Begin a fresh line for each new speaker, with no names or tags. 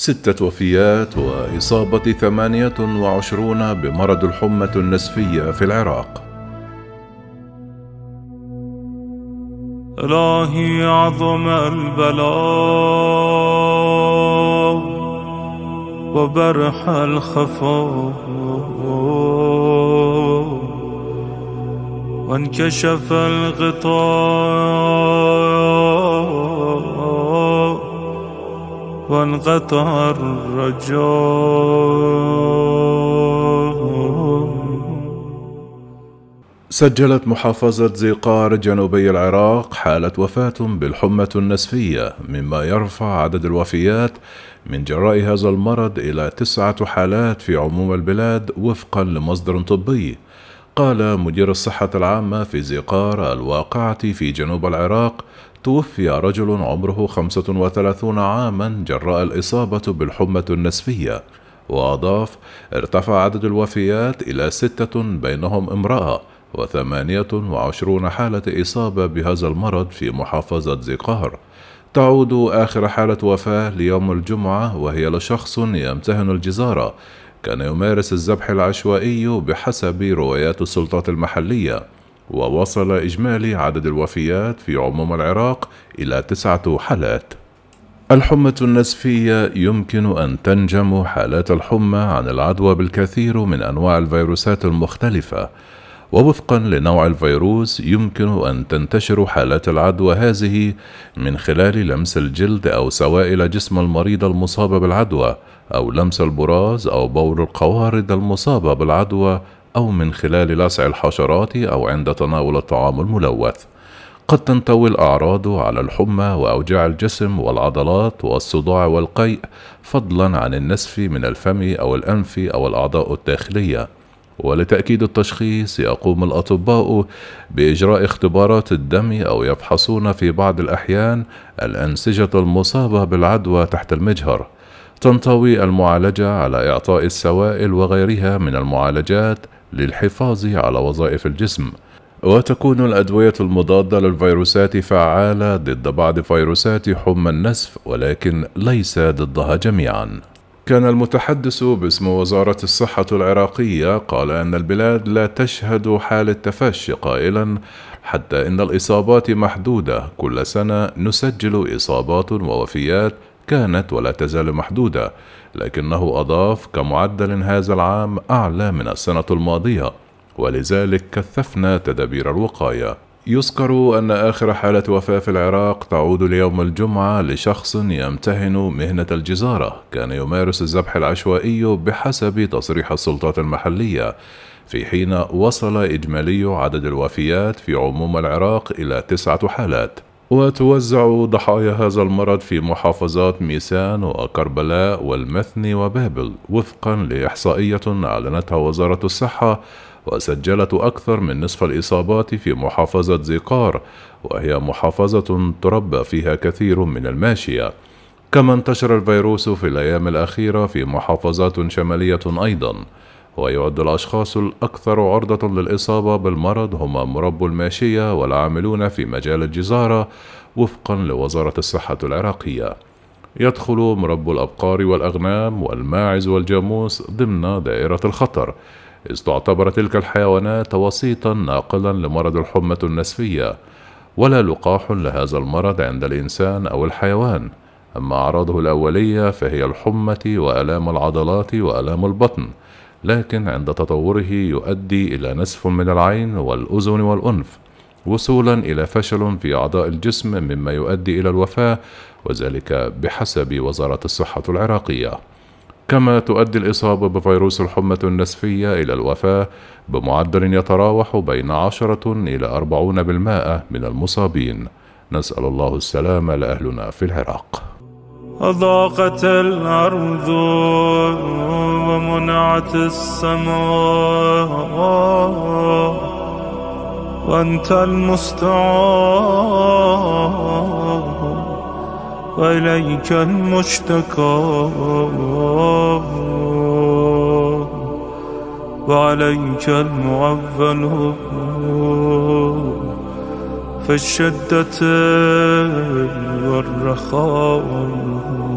ستة وفيات وإصابة ثمانية وعشرون بمرض الحمى النسفية في العراق.
إلهي عظم البلاء وبرح الخفاء وانكشف الغطاء وانقطع الرجاء.
سجلت محافظة زيقار جنوبي العراق حالة وفاة بالحمى النسفية مما يرفع عدد الوفيات من جراء هذا المرض إلى تسعة حالات في عموم البلاد وفقا لمصدر طبي. قال مدير الصحة العامة في زيقار الواقعة في جنوب العراق توفي رجل عمره 35 عاما جراء الإصابة بالحمى النسفية وأضاف ارتفع عدد الوفيات إلى ستة بينهم امرأة وثمانية وعشرون حالة إصابة بهذا المرض في محافظة زقار. تعود آخر حالة وفاة ليوم الجمعة وهي لشخص يمتهن الجزارة كان يمارس الذبح العشوائي بحسب روايات السلطات المحلية. ووصل إجمالي عدد الوفيات في عموم العراق إلى تسعة حالات. الحمى النسفية يمكن أن تنجم حالات الحمى عن العدوى بالكثير من أنواع الفيروسات المختلفة ووفقا لنوع الفيروس يمكن أن تنتشر حالات العدوى هذه من خلال لمس الجلد أو سوائل جسم المريض المصاب بالعدوى أو لمس البراز أو بول القوارض المصابة بالعدوى أو من خلال لسع الحشرات أو عند تناول الطعام الملوث. قد تنطوي الأعراض على الحمى وأوجاع الجسم والعضلات والصداع والقيء فضلا عن النسف من الفم أو الأنف أو الأعضاء الداخلية. ولتأكيد التشخيص يقوم الأطباء بإجراء اختبارات الدم أو يفحصون في بعض الأحيان الأنسجة المصابة بالعدوى تحت المجهر. تنطوي المعالجة على إعطاء السوائل وغيرها من المعالجات للحفاظ على وظائف الجسم. وتكون الأدوية المضادة للفيروسات فعالة ضد بعض فيروسات حمى النسف ولكن ليس ضدها جميعًا. كان المتحدث باسم وزارة الصحة العراقية قال أن البلاد لا تشهد حالة تفشي قائلا حتى إن الإصابات محدودة كل سنة نسجل إصابات ووفيات كانت ولا تزال محدودة لكنه أضاف كمعدل هذا العام أعلى من السنة الماضية ولذلك كثفنا تدابير الوقاية. يذكر أن آخر حالة وفاة في العراق تعود ليوم الجمعة لشخص يمتهن مهنة الجزارة. كان يمارس الذبح العشوائي بحسب تصريح السلطات المحلية في حين وصل إجمالي عدد الوفيات في عموم العراق إلى تسعة حالات. وتوزع ضحايا هذا المرض في محافظات ميسان وكربلاء والمثني وبابل وفقا لإحصائية أعلنتها وزارة الصحة وسجلت أكثر من نصف الإصابات في محافظة زيقار وهي محافظة تربى فيها كثير من الماشية. كما انتشر الفيروس في الأيام الأخيرة في محافظات شمالية أيضا. ويعد الأشخاص الأكثر عرضة للإصابة بالمرض هم مربو الماشية والعاملون في مجال الجزارة وفقا لوزارة الصحة العراقية. يدخل مربو الأبقار والأغنام والماعز والجاموس ضمن دائرة الخطر. إذ تعتبر تلك الحيوانات وسيطا ناقلا لمرض الحمى النسفية. ولا لقاح لهذا المرض عند الإنسان أو الحيوان. أما أعراضه الأولية فهي الحمة وآلام العضلات وآلام البطن. لكن عند تطوره يؤدي إلى نسف من العين والأذن والأنف وصولا إلى فشل في أعضاء الجسم مما يؤدي إلى الوفاة وذلك بحسب وزارة الصحة العراقية. كما تؤدي الإصابة بفيروس الحمى النسفية إلى الوفاة بمعدل يتراوح بين عشرة إلى أربعون بالمائة من المصابين. نسأل الله السلامة لأهلنا في العراق.
أضاقت الأرض ومنعت السماء. وأنت المستعان وإليك المشتكى. وعليك المعول في الشدة والرخاء.